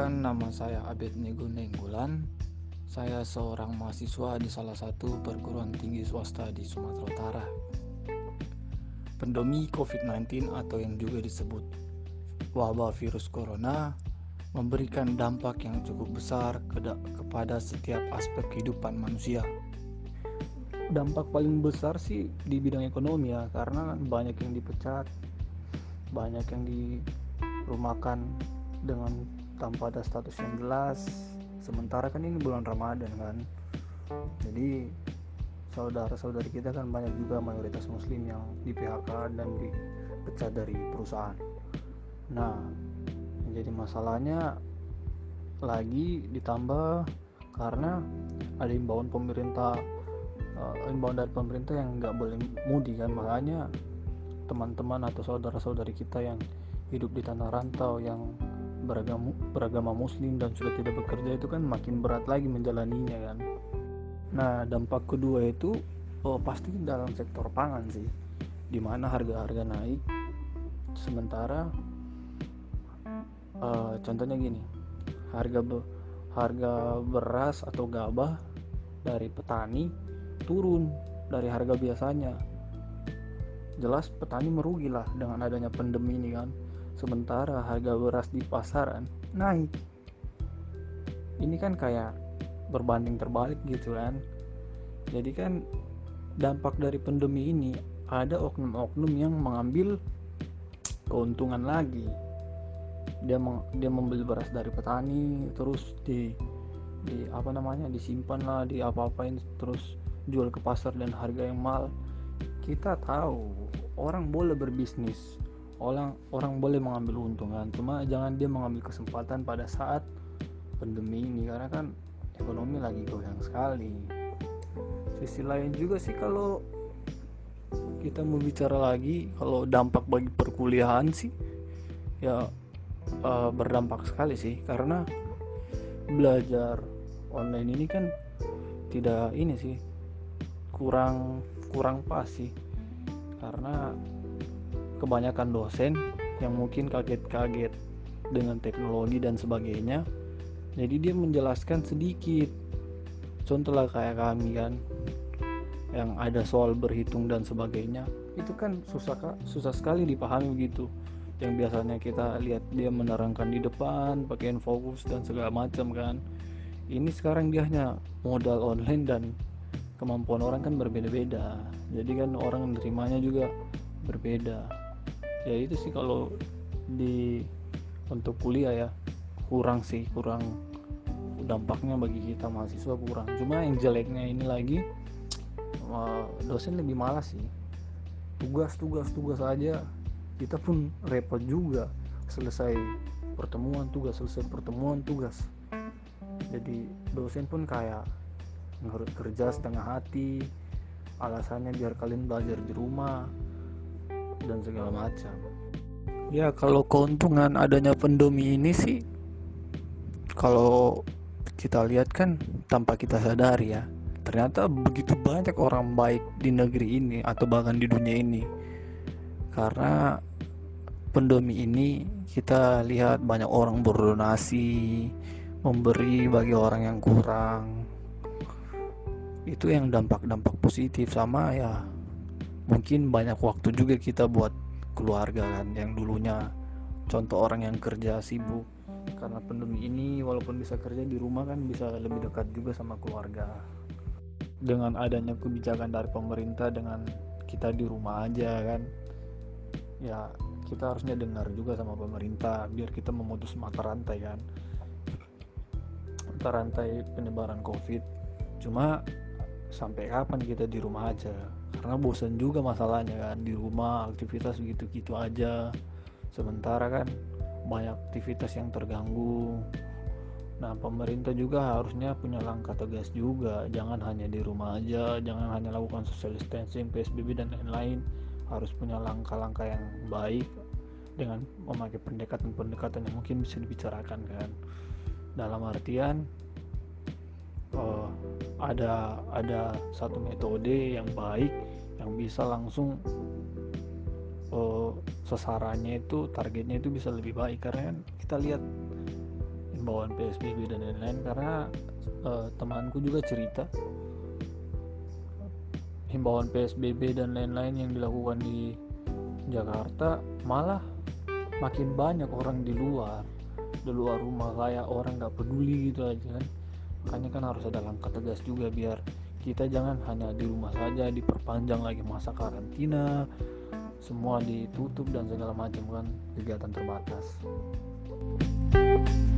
Perkenalkan nama saya Abed Nego Nenggolan Saya seorang mahasiswa di salah satu perguruan tinggi swasta di Sumatera Utara. Pandemi COVID-19 atau yang juga disebut wabah virus corona memberikan dampak yang cukup besar kepada setiap aspek kehidupan manusia. Dampak paling besar sih di bidang ekonomi ya karena banyak yang dipecat banyak yang dirumahkan dengan tanpa ada status yang jelas. Sementara kan ini bulan Ramadan kan? Jadi saudara-saudari kita kan banyak juga mayoritas muslim yang di PHK dan dipecat dari perusahaan. Nah jadi masalahnya lagi ditambah karena ada imbauan pemerintah uh, imbauan dari pemerintah yang nggak boleh mudik kan? Makanya teman-teman atau saudara-saudari kita yang hidup di tanah rantau yang beragama, beragama muslim dan sudah tidak bekerja itu kan makin berat lagi menjalaninya kan. Nah dampak kedua itu oh, pasti dalam sektor pangan sih. Di mana harga-harga naik. Sementara uh, contohnya gini. Harga be, harga beras atau gabah dari petani turun dari harga biasanya. Jelas petani merugi lah dengan adanya pandemi ini kan sementara harga beras di pasaran naik. Ini kan kayak berbanding terbalik gitu kan. Jadi kan dampak dari pandemi ini ada oknum-oknum yang mengambil keuntungan lagi. Dia meng, dia membeli beras dari petani terus di di apa namanya disimpan lah di apa-apain terus jual ke pasar dan harga yang mahal. Kita tahu orang boleh berbisnis orang orang boleh mengambil untungan cuma jangan dia mengambil kesempatan pada saat pandemi ini karena kan ekonomi lagi goyang sekali. Sisi lain juga sih kalau kita mau bicara lagi kalau dampak bagi perkuliahan sih ya uh, berdampak sekali sih. Karena belajar online ini kan tidak ini sih kurang kurang pas sih. Karena kebanyakan dosen yang mungkin kaget-kaget dengan teknologi dan sebagainya. Jadi dia menjelaskan sedikit. Contoh lah kayak kami kan yang ada soal berhitung dan sebagainya. Itu kan susah susah sekali dipahami begitu. Yang biasanya kita lihat dia menerangkan di depan pakai fokus dan segala macam kan. Ini sekarang dia hanya modal online dan kemampuan orang kan berbeda-beda. Jadi kan orang menerimanya juga berbeda ya itu sih kalau di untuk kuliah ya kurang sih kurang dampaknya bagi kita mahasiswa kurang. Cuma yang jeleknya ini lagi eh, dosen lebih malas sih. Tugas tugas tugas aja. Kita pun repot juga selesai pertemuan tugas selesai pertemuan tugas. Jadi dosen pun kayak kerja setengah hati alasannya biar kalian belajar di rumah dan segala macam. Ya kalau keuntungan adanya pandemi ini sih kalau kita lihat kan tanpa kita sadari ya ternyata begitu banyak orang baik di negeri ini atau bahkan di dunia ini. Karena pandemi ini kita lihat banyak orang berdonasi memberi bagi orang yang kurang. Itu yang dampak-dampak positif sama ya mungkin banyak waktu juga kita buat keluarga kan yang dulunya contoh orang yang kerja sibuk. Karena pandemi ini walaupun bisa kerja di rumah kan bisa lebih dekat juga sama keluarga. Dengan adanya kebijakan dari pemerintah dengan kita di rumah aja kan ya kita harusnya dengar juga sama pemerintah biar kita memutus mata rantai kan. Mata rantai penyebaran covid. Cuma sampai kapan kita di rumah aja? Karena bosan juga masalahnya kan di rumah aktivitas gitu-gitu aja. Sementara kan banyak aktivitas yang terganggu. Nah pemerintah juga harusnya punya langkah tegas juga. Jangan hanya di rumah aja jangan hanya lakukan social distancing PSBB dan lain-lain. Harus punya langkah-langkah yang baik dengan memakai pendekatan-pendekatan yang mungkin bisa dibicarakan kan. Dalam artian uh, ada ada satu metode yang baik yang bisa langsung uh, sasarannya itu targetnya itu bisa lebih baik. Karena kan kita lihat himbauan PSBB dan lain-lain karena uh, temanku juga cerita himbauan PSBB dan lain-lain yang dilakukan di Jakarta malah makin banyak orang di luar di luar rumah kayak orang nggak peduli gitu aja kan makanya kan harus ada langkah tegas juga biar kita jangan hanya di rumah saja diperpanjang lagi masa karantina semua ditutup dan segala macam kan kegiatan terbatas. thank you